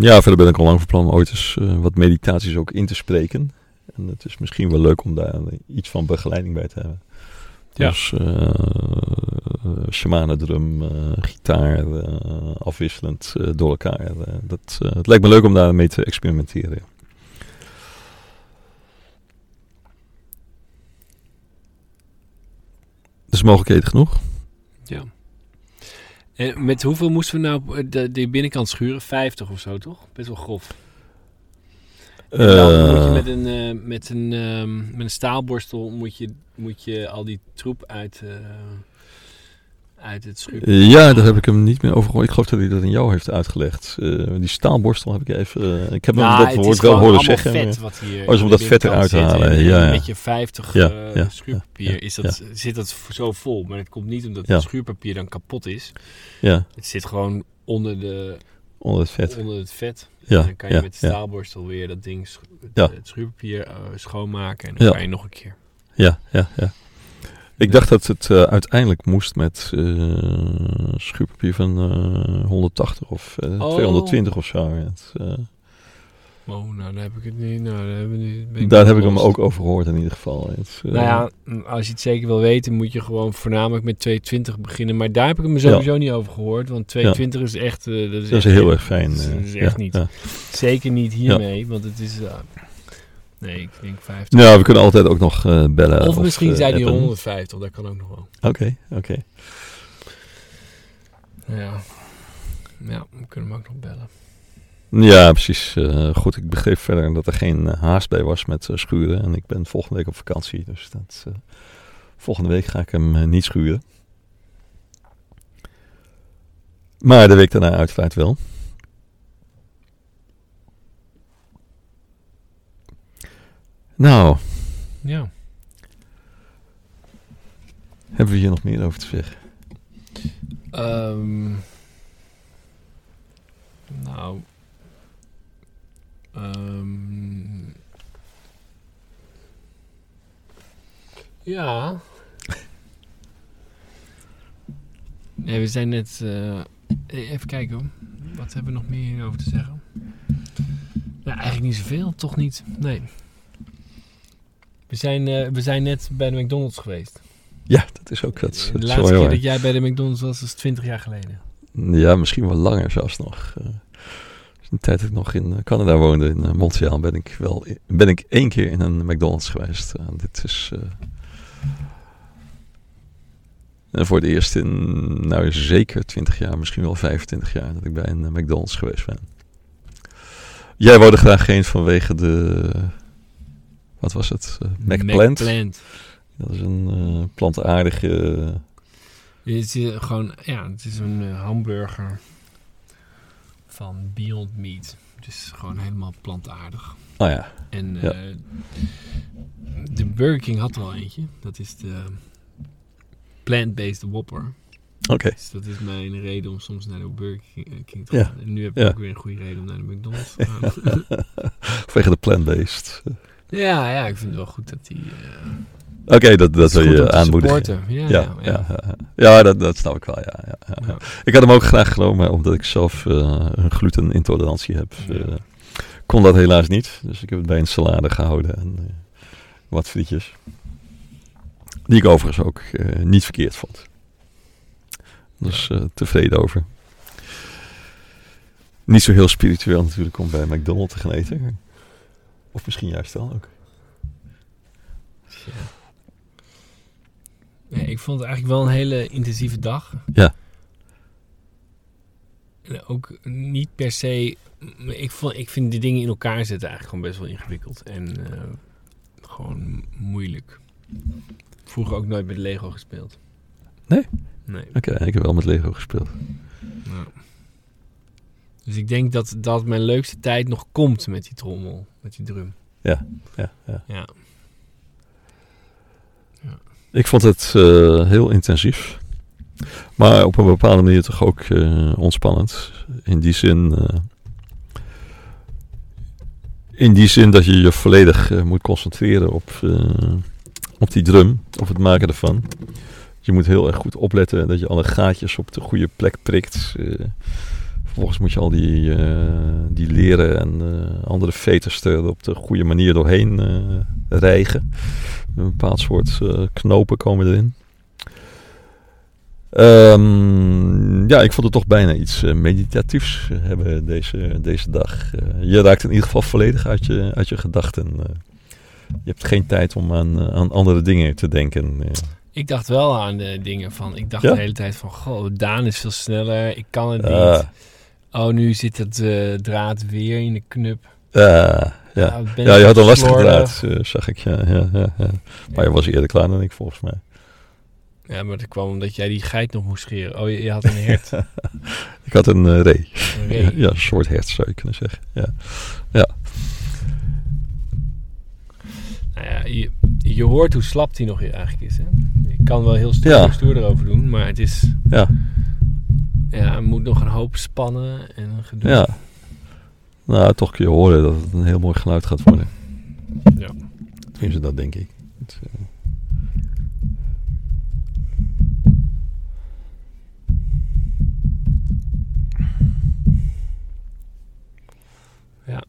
Speaker 1: ja, verder ben ik al lang van plan om ooit eens eh, wat meditaties ook in te spreken. En het is misschien wel leuk om daar iets van begeleiding bij te hebben.
Speaker 2: Ja.
Speaker 1: Dus eh shamanen drum, eh, gitaar, eh, afwisselend door elkaar. Dat, het lijkt me leuk om daarmee te experimenteren. Dus mogelijkheden genoeg.
Speaker 2: Ja. En met hoeveel moesten we nou de, de binnenkant schuren? 50 of zo, toch? Best wel grof. En dan moet je
Speaker 1: Eh,
Speaker 2: met een, eh, met een, ehm, met een staalborstel moet je, moet je al die troep uit, eh, uit het schuur.
Speaker 1: Ja, daar heb ik hem niet meer over gehoord. Ik geloof dat hij dat in jou heeft uitgelegd. Eh, die staalborstel heb ik even... eh, ik heb hem
Speaker 2: Nou,
Speaker 1: dat woord wel horen zeggen.
Speaker 2: vet
Speaker 1: maar-
Speaker 2: wat hier
Speaker 1: Oh, is om
Speaker 2: in
Speaker 1: dat vet eruit te halen,
Speaker 2: En-
Speaker 1: ja, ja.
Speaker 2: Met je 50
Speaker 1: Ja,
Speaker 2: eh,
Speaker 1: ja,
Speaker 2: schuurpapier is dat, zit dat zo vol. Maar het komt niet omdat het schuurpapier dan kapot is.
Speaker 1: Ja,
Speaker 2: Het zit gewoon onder, de,
Speaker 1: onder het vet.
Speaker 2: onder het vet.
Speaker 1: Ja,
Speaker 2: en dan kan je
Speaker 1: ja,
Speaker 2: met de staalborstel weer dat ding, het,
Speaker 1: Ja.
Speaker 2: het schuurpapier eh, schoonmaken. En dan kan je nog een keer.
Speaker 1: Ja, ja, ja. Ik dacht dat het eh, uiteindelijk moest met eh schuurpapier van eh 180 of eh,
Speaker 2: Oh.
Speaker 1: 220 of zo. Het,
Speaker 2: Oh, nou, dan heb ik het niet. Nou, daar hebben we niet
Speaker 1: daar heb ik hem ook over gehoord in ieder geval. Het, eh,
Speaker 2: Nou ja, mm, als je het zeker wil weten, moet je gewoon voornamelijk met 220 beginnen. Maar daar heb ik hem sowieso niet over gehoord. Want 220 is echt... eh, dat is,
Speaker 1: dat is
Speaker 2: echt
Speaker 1: heel erg fijn.
Speaker 2: Dat is,
Speaker 1: eh,
Speaker 2: echt niet. Zeker niet hiermee, want het is... nee, ik denk 50.
Speaker 1: Ja, we kunnen altijd ook nog bellen.
Speaker 2: of misschien zijn die
Speaker 1: appen.
Speaker 2: 150, dat kan ook nog wel.
Speaker 1: Oké, oké.
Speaker 2: Ja. Ja, we kunnen hem ook nog bellen.
Speaker 1: Ja, precies. Eh, goed, ik begreep verder dat er geen eh, haast bij was met eh, schuren. En ik ben volgende week op vakantie. Dus dat, volgende week ga ik hem niet schuren. Maar de week daarna uiteraard wel. Nou,
Speaker 2: Ja.
Speaker 1: hebben we hier nog meer over te zeggen?
Speaker 2: Ehm, nou. Ehm, ja. <laughs> Nee, we zijn net. eh, even kijken hoor. Wat hebben we nog meer hierover te zeggen? Nou, eigenlijk niet zoveel, toch niet? Nee. We zijn, eh, we zijn net bij de McDonald's geweest.
Speaker 1: Ja, dat is ook dat, is-
Speaker 2: de laatste keer dat jij bij de McDonald's was, is 20 jaar geleden.
Speaker 1: Ja, misschien wel langer zelfs nog. In de tijd dat ik nog in eh, Canada woonde, in eh, Montreal, ben ik wel ben ik één keer in een McDonald's geweest. Eh, dit is en voor het eerst in, nou zeker 20 jaar, misschien wel 25 jaar, dat ik bij een McDonald's geweest ben. Jij wou er graag heen vanwege de, wat was het? McPlant.
Speaker 2: McPlant.
Speaker 1: Dat is een plantaardige,
Speaker 2: Het is gewoon, ja, het is een hamburger van Beyond Meat. Het is gewoon helemaal plantaardig.
Speaker 1: oh ja,
Speaker 2: En
Speaker 1: Ja.
Speaker 2: eh, de Burger King had er al eentje. Dat is de plant-based Whopper.
Speaker 1: oké.
Speaker 2: Dus dat is mijn reden om soms naar de Burger King, eh, te
Speaker 1: Ja.
Speaker 2: gaan. En nu heb ik
Speaker 1: Ja.
Speaker 2: ook weer een goede reden om naar de McDonald's te <laughs> gaan.
Speaker 1: Vanwege de plant-based.
Speaker 2: ja, ja, ik vind het wel goed dat die... eh,
Speaker 1: Oké, dat, dat wil je aanmoedigen.
Speaker 2: Ja,
Speaker 1: Ja,
Speaker 2: ja,
Speaker 1: dat, dat snap ik wel. Ja. Ik had hem ook graag genomen, omdat ik zelf eh, een glutenintolerantie heb. Eh, kon dat helaas niet, dus ik heb het bij een salade gehouden en eh, wat frietjes. Die ik overigens ook niet verkeerd vond. Dus tevreden over. Niet zo heel spiritueel natuurlijk om bij McDonald's te gaan eten. Of misschien juist wel ook.
Speaker 2: Ja. Nee, ik vond het eigenlijk wel een hele intensieve dag.
Speaker 1: Ja.
Speaker 2: En ook niet per se. Ik, vond, ik vind die dingen in elkaar zetten eigenlijk gewoon best wel ingewikkeld. En eh, gewoon moeilijk. Vroeger ook nooit met Lego gespeeld.
Speaker 1: Nee?
Speaker 2: Nee.
Speaker 1: Oké, ik heb wel met Lego gespeeld.
Speaker 2: Nou. Dus ik denk dat, dat mijn leukste tijd nog komt met die trommel, met die drum.
Speaker 1: Ja, ja.
Speaker 2: Ja.
Speaker 1: Ik vond het eh, heel intensief. Maar op een bepaalde manier toch ook eh, ontspannend. In die zin. eh, in die zin dat je je volledig moet concentreren op, op die drum. Op het maken ervan. Je moet heel erg goed opletten dat je alle gaatjes op de goede plek prikt. Vervolgens moet je al die, die leren en andere veters er op de goede manier doorheen rijgen. Een bepaald soort eh, knopen komen erin. Ehm, ja, ik vond het toch bijna iets eh, meditatiefs eh, hebben deze, deze dag. Je raakt in ieder geval volledig uit je, uit je gedachten. je hebt geen tijd om aan, aan andere dingen te denken.
Speaker 2: Ik dacht wel aan de dingen van. Ik dacht
Speaker 1: Ja?
Speaker 2: de hele tijd van. Goh, Daan is veel sneller. Ik kan het
Speaker 1: Ah.
Speaker 2: niet. Oh, nu zit het draad weer in de knup.
Speaker 1: Ja, ja.
Speaker 2: Nou,
Speaker 1: ja, je had een lastige draad, eh, zag ik. Ja, ja, ja, ja. Maar je was eerder klaar dan ik, volgens mij.
Speaker 2: Ja, maar dat kwam omdat jij die geit nog moest scheren. Oh, je, je had een hert. <laughs>
Speaker 1: Ik had een eh, ree.
Speaker 2: Een ree.
Speaker 1: Ja, <laughs> ja, een soort hert zou je kunnen zeggen. Ja.
Speaker 2: Nou ja, je, je hoort hoe slap die nog eigenlijk is. Hè? Ik kan wel heel stoer,
Speaker 1: Ja.
Speaker 2: stoer erover doen, maar het is...
Speaker 1: Ja.
Speaker 2: Ja, er moet nog een hoop spannen en een gedoe.
Speaker 1: Ja. Nou, toch kun je horen dat het een heel mooi geluid gaat worden.
Speaker 2: Ja.
Speaker 1: Tenminste, dat denk ik. Het, eh,
Speaker 2: Ja.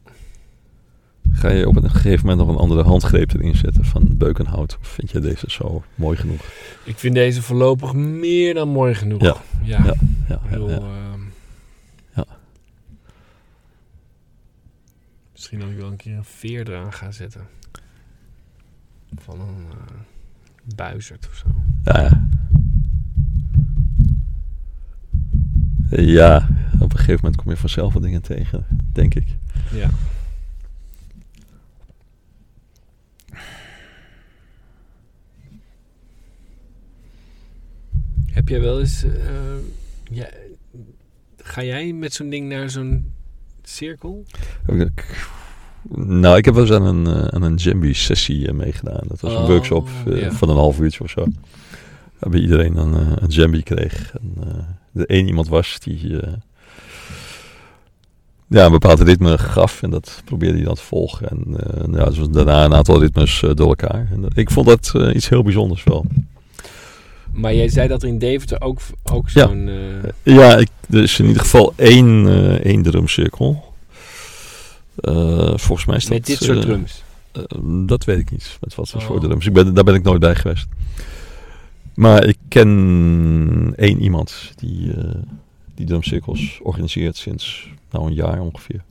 Speaker 1: Ga je op een gegeven moment nog een andere handgreep erin zetten van beukenhout? Of vind je deze zo mooi genoeg?
Speaker 2: Ik vind deze voorlopig meer dan mooi genoeg.
Speaker 1: Ja.
Speaker 2: Ja.
Speaker 1: Ja, Ja.
Speaker 2: Misschien dat ik wel een keer een veer eraan ga zetten. Van een eh buizerd of zo.
Speaker 1: Ja, ja. Ja, op een gegeven moment kom je vanzelf wat dingen tegen, denk ik.
Speaker 2: Ja. Heb jij wel eens... eh, ja, ga jij met zo'n ding naar zo'n cirkel?
Speaker 1: Nou, ik heb wel eens aan een, eh, aan een Jambi-sessie eh, meegedaan. Dat was een
Speaker 2: Oh,
Speaker 1: workshop eh, van een half uurtje of zo. Waarbij iedereen een, eh, een Jambi kreeg. En er één iemand was die ja, een bepaald ritme gaf. En dat probeerde hij dan te volgen. En eh, ja, dus daarna een aantal ritmes door elkaar. En ik vond dat iets heel bijzonders wel.
Speaker 2: Maar jij zei dat er in Deventer ook, ook
Speaker 1: Ja.
Speaker 2: zo'n... eh,
Speaker 1: Ja, ik, er is in ieder geval één, eh, één drumcirkel. Eh, volgens mij is dat...
Speaker 2: met dit soort drums.
Speaker 1: Dat weet ik niet. Met wat voor
Speaker 2: Oh.
Speaker 1: drums. Ik ben, daar ben ik nooit bij geweest. Maar ik ken één iemand die, die drumcirkels organiseert sinds nou een jaar ongeveer.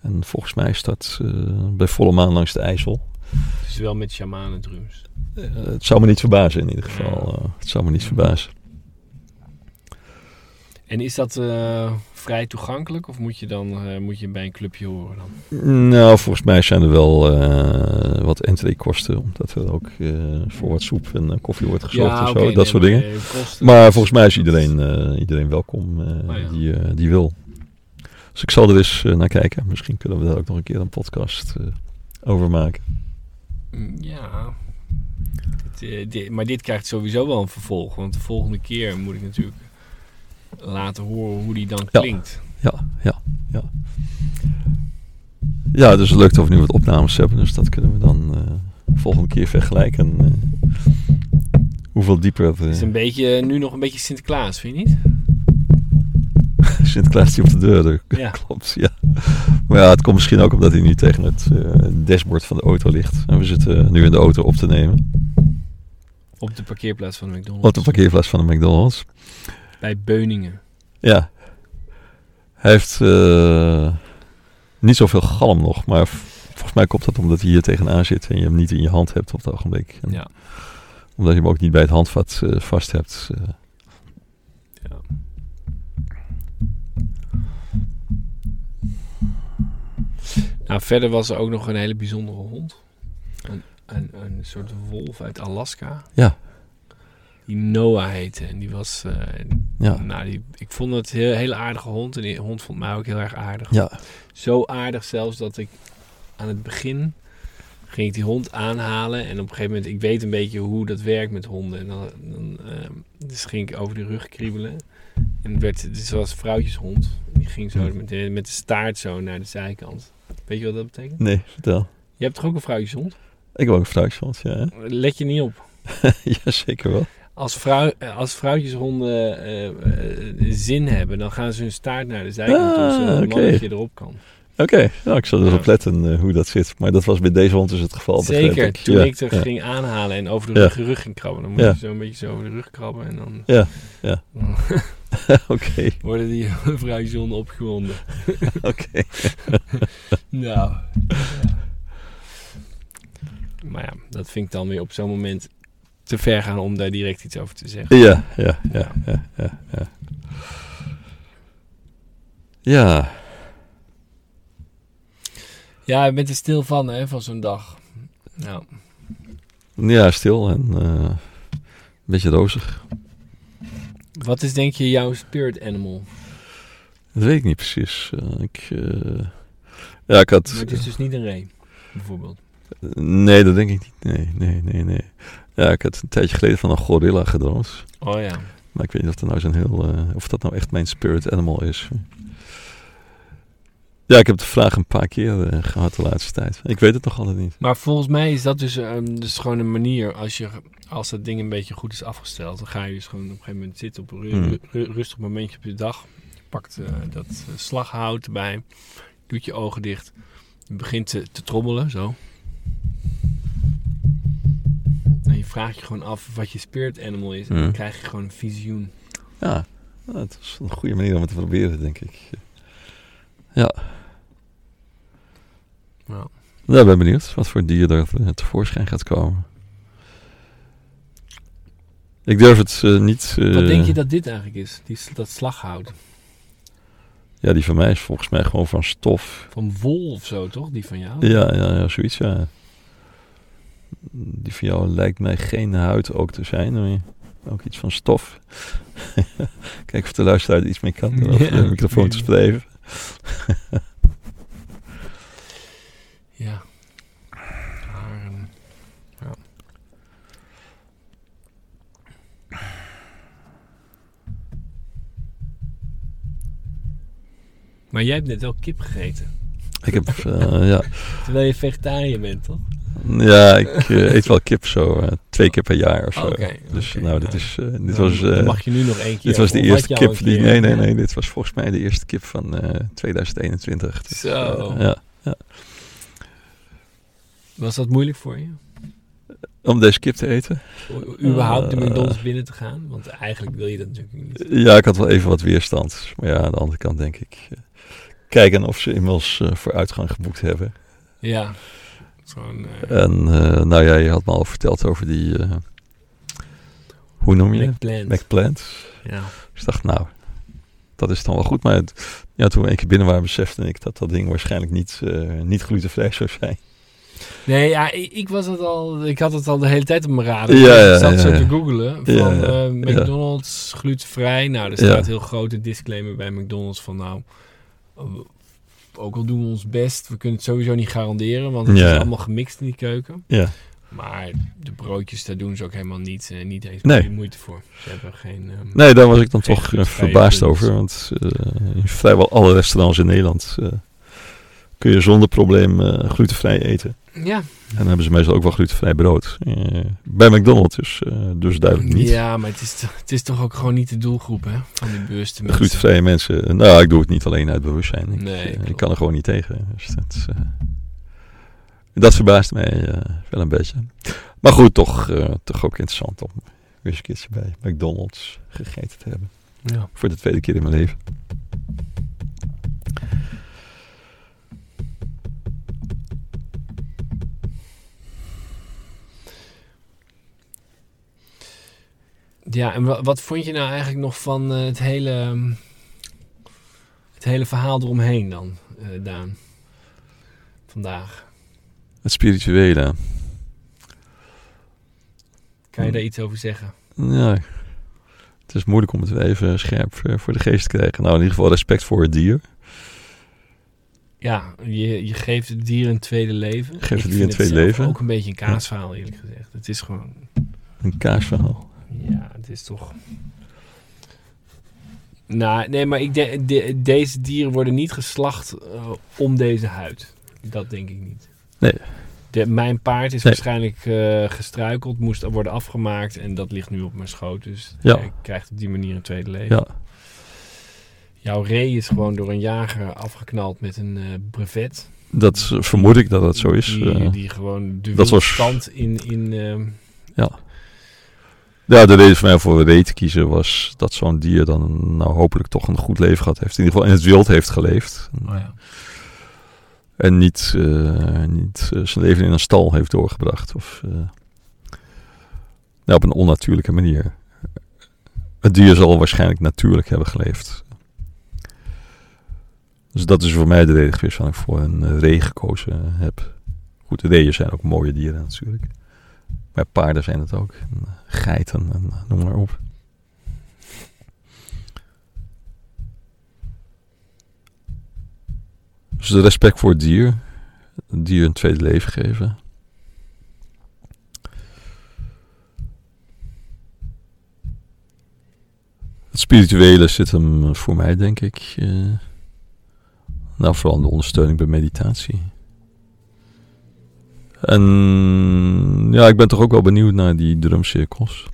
Speaker 1: En volgens mij is dat eh, bij volle maan langs de IJssel.
Speaker 2: Dus wel met shamanen drums.
Speaker 1: Het zou me niet verbazen in ieder geval. eh, het zou me niet verbazen.
Speaker 2: En is dat eh, vrij toegankelijk? Of moet je dan eh, moet je bij een clubje horen dan?
Speaker 1: Nou, volgens mij zijn er wel eh, wat entreekosten. Omdat er ook voor wat soep en koffie wordt gezorgd en zo. dat soort dingen.
Speaker 2: kosten-
Speaker 1: Maar volgens mij is iedereen, iedereen welkom
Speaker 2: Oh ja.
Speaker 1: die, die wil. Dus ik zal er eens naar kijken. Misschien kunnen we daar ook nog een keer een podcast over maken.
Speaker 2: Mm, Ja. Dit, eh, dit- maar dit krijgt sowieso wel een vervolg. Want de volgende keer moet ik natuurlijk laten horen hoe die dan klinkt.
Speaker 1: Ja, ja, ja. Ja, dus het lukt of we nu wat opnames hebben. Dus dat kunnen we dan eh, volgende keer vergelijken. eh, hoeveel dieper het,
Speaker 2: Het is een beetje, nu nog een beetje Sinterklaas, vind je niet?
Speaker 1: Sinterklaas die op de deur.
Speaker 2: Ja. <laughs>
Speaker 1: Klopt, ja. Maar ja, het komt misschien ook omdat hij nu tegen het eh, dashboard van de auto ligt. En we zitten nu in de auto op te nemen.
Speaker 2: Op de parkeerplaats van de McDonald's.
Speaker 1: Op de parkeerplaats van de McDonald's.
Speaker 2: Bij Beuningen.
Speaker 1: Ja. Hij heeft eh, niet zoveel galm nog, maar volgens mij komt dat omdat hij hier tegenaan zit en je hem niet in je hand hebt op het ogenblik. En
Speaker 2: Ja.
Speaker 1: Omdat je hem ook niet bij het handvat eh, vast hebt.
Speaker 2: Nou, verder was er ook nog een hele bijzondere hond. Een, een, een soort wolf uit Alaska.
Speaker 1: Ja.
Speaker 2: Die Noah heette. En die was... eh,
Speaker 1: Ja.
Speaker 2: Nou, die, ik vond het een heel, hele aardige hond. En die hond vond mij ook heel erg aardig.
Speaker 1: Ja.
Speaker 2: Zo aardig zelfs dat ik aan het begin ging ik die hond aanhalen. En op een gegeven moment, ik weet een beetje hoe dat werkt met honden. En dan, dan ehm, dus ging ik over de rug kriebelen. En het werd, dit was een vrouwtjeshond. Die ging zo
Speaker 1: Hmm.
Speaker 2: met de, met de staart zo naar de zijkant. Weet je wat dat betekent?
Speaker 1: Nee, vertel.
Speaker 2: Je hebt toch ook een vrouwtjeshond?
Speaker 1: Ik heb ook een vrouwtjeshond, ja.
Speaker 2: Let je niet op. <laughs>
Speaker 1: ja, zeker wel.
Speaker 2: Als, vrouw, als vrouwtjeshonden eh, eh, zin hebben, dan gaan ze hun staart naar de zijkant toe,
Speaker 1: Ah,
Speaker 2: zodat een
Speaker 1: oké.
Speaker 2: mannetje erop kan.
Speaker 1: Oké, nou, ik zal er eens
Speaker 2: Ja.
Speaker 1: op letten eh, hoe dat zit. Maar dat was bij deze hond dus het geval.
Speaker 2: Zeker,
Speaker 1: ik.
Speaker 2: toen
Speaker 1: Ja,
Speaker 2: ik er
Speaker 1: ja.
Speaker 2: ging aanhalen en over de rug, ging krabben. Dan moet
Speaker 1: Ja.
Speaker 2: je zo een beetje zo over de rug krabben en dan
Speaker 1: Ja, ja. <laughs> <laughs> Oké,
Speaker 2: worden die <laughs> vrouwtjeshonden opgewonden. <laughs>
Speaker 1: oké.
Speaker 2: Nou. Maar ja, dat vind ik dan weer op zo'n moment te ver gaan om daar direct iets over te zeggen.
Speaker 1: Ja, ja, ja, ja, ja, ja. Ja,
Speaker 2: Ja, je bent er stil van, hè, van zo'n dag. Nou,
Speaker 1: ja, stil en eh, een beetje rozig.
Speaker 2: Wat is denk je jouw spirit animal?
Speaker 1: Dat weet ik niet precies. Eh, ik, eh, ja, ik had...
Speaker 2: Maar het is dus niet een ree, bijvoorbeeld.
Speaker 1: Nee, dat denk ik niet. Nee, nee, nee, nee. Ja, ik had een tijdje geleden van een gorilla gedroomd.
Speaker 2: Oh ja.
Speaker 1: Maar ik weet niet of dat nou zo'n heel... eh, of dat nou echt mijn spirit animal is. Ja, ik heb de vraag een paar keer eh, gehad de laatste tijd. Ik weet het nog altijd niet.
Speaker 2: Maar volgens mij is dat dus, dus gewoon een manier. Als, je, als dat ding een beetje goed is afgesteld, dan ga je dus gewoon op een gegeven moment zitten op een ru-
Speaker 1: Hmm.
Speaker 2: ru- rustig momentje op je dag. Je pakt eh, dat eh, slaghout erbij, doet je ogen dicht. Je begint te, te trommelen, zo. En je vraagt je gewoon af wat je spirit animal is. En dan
Speaker 1: Hmm.
Speaker 2: krijg je gewoon een visioen.
Speaker 1: Ja, dat is een goede manier om het te proberen, denk ik. Ja.
Speaker 2: Ja.
Speaker 1: Ja, ik ben benieuwd wat voor dier er eh, tevoorschijn gaat komen. Ik durf het eh, niet... eh,
Speaker 2: Wat denk je dat dit eigenlijk is? Die, dat slaghout.
Speaker 1: Ja, die van mij is volgens mij gewoon van stof.
Speaker 2: Van wol of zo, toch? Die van jou?
Speaker 1: Ja, ja, ja zoiets, ja. Die van jou lijkt mij geen huid ook te zijn. Maar ook iets van stof. <laughs> Kijk of de luisteraar er iets mee kan.
Speaker 2: Ja.
Speaker 1: de microfoon te spreken. <laughs>
Speaker 2: Ja. Haren. Ja. Maar jij hebt net wel kip gegeten.
Speaker 1: Ik heb, eh, ja, <laughs>
Speaker 2: Terwijl je vegetariër bent, toch?
Speaker 1: Ja, ik eh, eet wel kip zo eh, twee keer per jaar of zo. Dus nou, dit, is, eh, dit was...
Speaker 2: mag je nu nog één keer.
Speaker 1: Dit was de eerste kip die. Nee, nee,
Speaker 2: Ja.
Speaker 1: nee. Dit was volgens mij de eerste kip van eh 2021. Dus,
Speaker 2: Zo.
Speaker 1: eh, ja.
Speaker 2: Was dat moeilijk voor je?
Speaker 1: Om deze kip te eten.
Speaker 2: U- überhaupt de. McDonald's binnen te gaan? Want eigenlijk wil je dat natuurlijk niet.
Speaker 1: Ja, ik had wel even wat weerstand. Maar ja, aan de andere kant denk ik. kijken of ze inmiddels vooruitgang geboekt hebben.
Speaker 2: Ja. Eh,
Speaker 1: En eh, nou ja, je had me al verteld over die. eh, hoe noem je het?
Speaker 2: McPlant.
Speaker 1: McPlant.
Speaker 2: ja.
Speaker 1: Dus ik dacht, nou, dat is dan wel goed. Maar het- ja, toen we een keer binnen waren, besefte ik dat dat ding waarschijnlijk niet, eh, niet glutenvrij zou zijn.
Speaker 2: Nee, ja, ik, ik was het al. Ik had het al de hele tijd op mijn radar.
Speaker 1: Ja, ja,
Speaker 2: ik zat
Speaker 1: ja,
Speaker 2: zo
Speaker 1: ja.
Speaker 2: te googlen van
Speaker 1: Ja, ja,
Speaker 2: eh,
Speaker 1: ja.
Speaker 2: McDonald's glutenvrij. Nou, er
Speaker 1: Ja.
Speaker 2: staat heel grote disclaimer bij McDonald's van nou. Ook al doen we ons best, we kunnen het sowieso niet garanderen, want het
Speaker 1: Ja.
Speaker 2: is allemaal gemixt in die keuken.
Speaker 1: Ja.
Speaker 2: Maar de broodjes, daar doen ze ook helemaal niet, eh, niet eens
Speaker 1: Nee.
Speaker 2: moeite voor. Ze hebben geen. ehm,
Speaker 1: Nee, daar was ik dan toch eh, verbaasd over. Want eh, in vrijwel alle restaurants in Nederland kun je zonder probleem glutenvrij eten.
Speaker 2: Ja,
Speaker 1: En dan hebben ze meestal ook wel glutenvrij brood. Eh, bij McDonald's dus, dus duidelijk niet.
Speaker 2: ja, maar het is, toch- het is toch ook gewoon niet de doelgroep hè, van die bewuste mensen.
Speaker 1: Glutenvrije mensen. Nou, ik doe het niet alleen uit bewustzijn. Ik,
Speaker 2: Nee,
Speaker 1: eh, ik kan er gewoon niet tegen. Dus dat, dat verbaast mij wel een beetje. Maar goed, toch, toch ook interessant om weer eens een keertje bij McDonald's gegeten te hebben.
Speaker 2: Ja.
Speaker 1: Voor de tweede keer in mijn leven.
Speaker 2: Ja, en wa- wat vond je nou eigenlijk nog van eh, het hele, ehm, het hele verhaal eromheen dan, eh, Daan? Vandaag.
Speaker 1: Het spirituele.
Speaker 2: Kan je
Speaker 1: Hmm.
Speaker 2: daar iets over zeggen?
Speaker 1: Ja, het is moeilijk om het even scherp eh, voor de geest te krijgen. Nou, in ieder geval respect voor het dier.
Speaker 2: Ja, je, je geeft het dier een tweede leven.
Speaker 1: Geef het dier een tweede leven.
Speaker 2: ook een beetje een kaasverhaal, eerlijk gezegd. Het is gewoon...
Speaker 1: Een kaasverhaal.
Speaker 2: Ja, het is toch... Nou, nee, maar ik denk, de- deze dieren worden niet geslacht eh, om deze huid. Dat denk ik niet.
Speaker 1: Nee.
Speaker 2: De, mijn paard is
Speaker 1: Nee.
Speaker 2: waarschijnlijk eh, gestruikeld, moest worden afgemaakt en dat ligt nu op mijn schoot. Dus
Speaker 1: Ja.
Speaker 2: ik krijg op die manier een tweede leven.
Speaker 1: Ja,
Speaker 2: Jouw ree is gewoon door een jager afgeknald met een eh, brevet.
Speaker 1: dat vermoed ik dat dat zo is.
Speaker 2: Die, die gewoon de
Speaker 1: dat was-
Speaker 2: in... in ehm,
Speaker 1: Ja, de reden voor mij voor ree te kiezen was dat zo'n dier dan nou hopelijk toch een goed leven gehad heeft. In ieder geval in het wild heeft geleefd. En niet, eh, niet eh, zijn leven in een stal heeft doorgebracht. Of nou, op een onnatuurlijke manier. Het dier zal waarschijnlijk natuurlijk hebben geleefd. Dus dat is voor mij de reden geweest waarom ik voor een ree gekozen heb. Goed, de reeën zijn ook mooie dieren natuurlijk. Maar paarden zijn het ook. En, eh, geiten en eh, noem maar op. Dus de respect voor het dier. Het dier een tweede leven geven. Het spirituele zit hem voor mij, denk ik, eh, Nou, vooral de ondersteuning bij meditatie. En ja, ik ben toch ook wel benieuwd naar die drumcirkels.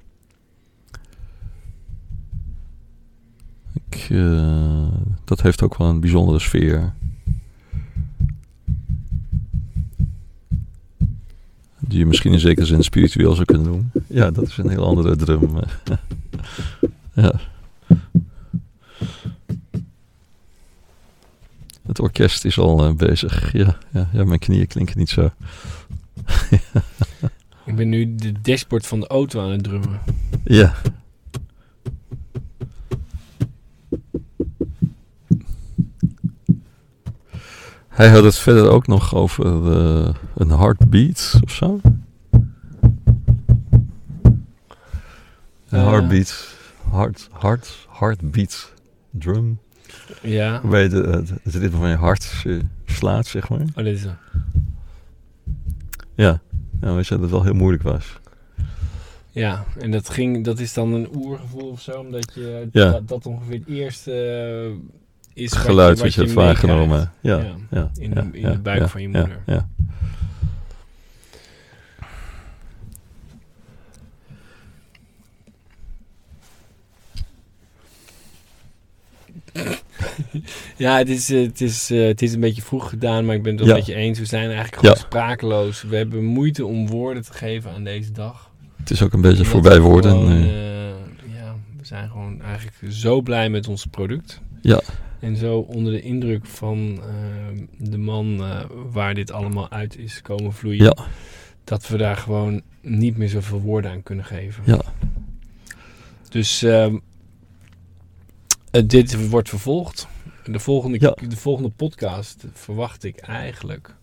Speaker 1: Ik, eh, dat heeft ook wel een bijzondere sfeer. Die je misschien in zekere zin spiritueel zou kunnen noemen. Ja, dat is een heel andere drum. <laughs> ja. Het orkest is al eh, bezig. Ja, ja, ja, mijn knieën klinken niet zo. <laughs>
Speaker 2: Ik ben nu de dashboard van de auto aan het drummen.
Speaker 1: Ja. Hij had het verder ook nog over eh, een heartbeat of zo. Een
Speaker 2: Eh.
Speaker 1: heartbeat. Heart, heart, heartbeat drum.
Speaker 2: Ja.
Speaker 1: Waarbij de, het, ritme van je hart slaat, zeg maar.
Speaker 2: Oh, dit is.
Speaker 1: Ja. Nou, weet je dat het wel heel moeilijk was.
Speaker 2: Ja, en dat, ging, dat is dan een oergevoel of zo, omdat je
Speaker 1: Ja.
Speaker 2: dat, dat ongeveer het eerste eh, is wat
Speaker 1: Geluid
Speaker 2: je,
Speaker 1: wat je hebt
Speaker 2: meekrijgt.
Speaker 1: waargenomen. Ja,
Speaker 2: Ja,
Speaker 1: ja,
Speaker 2: in
Speaker 1: ja,
Speaker 2: de- in
Speaker 1: ja,
Speaker 2: de buik
Speaker 1: ja,
Speaker 2: van je
Speaker 1: ja,
Speaker 2: moeder.
Speaker 1: Ja, <laughs>
Speaker 2: Ja, het is, eh, het, is, eh, het is een beetje vroeg gedaan, maar ik ben het wel
Speaker 1: Ja.
Speaker 2: met je eens. We zijn eigenlijk gewoon
Speaker 1: Ja.
Speaker 2: sprakeloos. We hebben moeite om woorden te geven aan deze dag.
Speaker 1: Het is ook een beetje voorbij woorden.
Speaker 2: gewoon,
Speaker 1: eh.
Speaker 2: ja, we zijn gewoon eigenlijk zo blij met ons product.
Speaker 1: Ja.
Speaker 2: En zo onder de indruk van de man waar dit allemaal uit is komen vloeien.
Speaker 1: Ja.
Speaker 2: Dat we daar gewoon niet meer zoveel woorden aan kunnen geven.
Speaker 1: Ja.
Speaker 2: Dus ehm, eh, dit wordt vervolgd. De volgende,
Speaker 1: Ja.
Speaker 2: de volgende podcast verwacht ik eigenlijk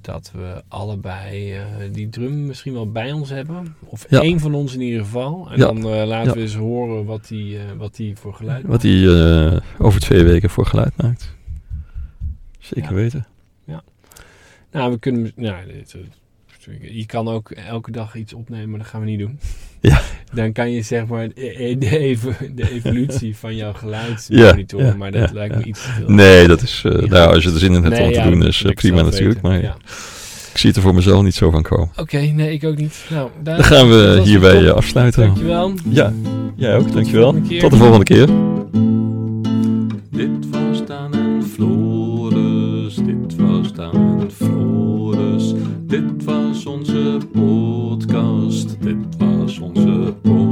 Speaker 2: dat we allebei eh, die drum misschien wel bij ons hebben. Of
Speaker 1: Ja.
Speaker 2: één van ons in ieder geval. En
Speaker 1: Ja.
Speaker 2: dan eh, laten
Speaker 1: Ja.
Speaker 2: we eens horen wat die, wat die voor geluid
Speaker 1: Wat hij eh, over twee weken voor geluid maakt. Zeker
Speaker 2: Ja.
Speaker 1: weten.
Speaker 2: Nou, we kunnen... Nou, dit, je kan ook elke dag iets opnemen, maar dat gaan we niet doen. <laughs>
Speaker 1: Ja. <laughs>
Speaker 2: Dan kan je zeg maar de, de, ev- de evolutie van jouw geluid monitoren.
Speaker 1: ja,
Speaker 2: maar dat
Speaker 1: ja,
Speaker 2: lijkt me iets te veel.
Speaker 1: Nee, dat is... eh, nou, als je er zin in hebt
Speaker 2: Nee,
Speaker 1: om te doen, is eh, prima natuurlijk.
Speaker 2: weten.
Speaker 1: Maar ik zie het er voor mezelf niet zo van komen.
Speaker 2: Oké, nee, ik ook niet. Nou, daar,
Speaker 1: Dan gaan we hierbij eh, afsluiten.
Speaker 2: Dankjewel.
Speaker 1: Ja, jij ook. Dankjewel. Tot de volgende keer.
Speaker 3: Was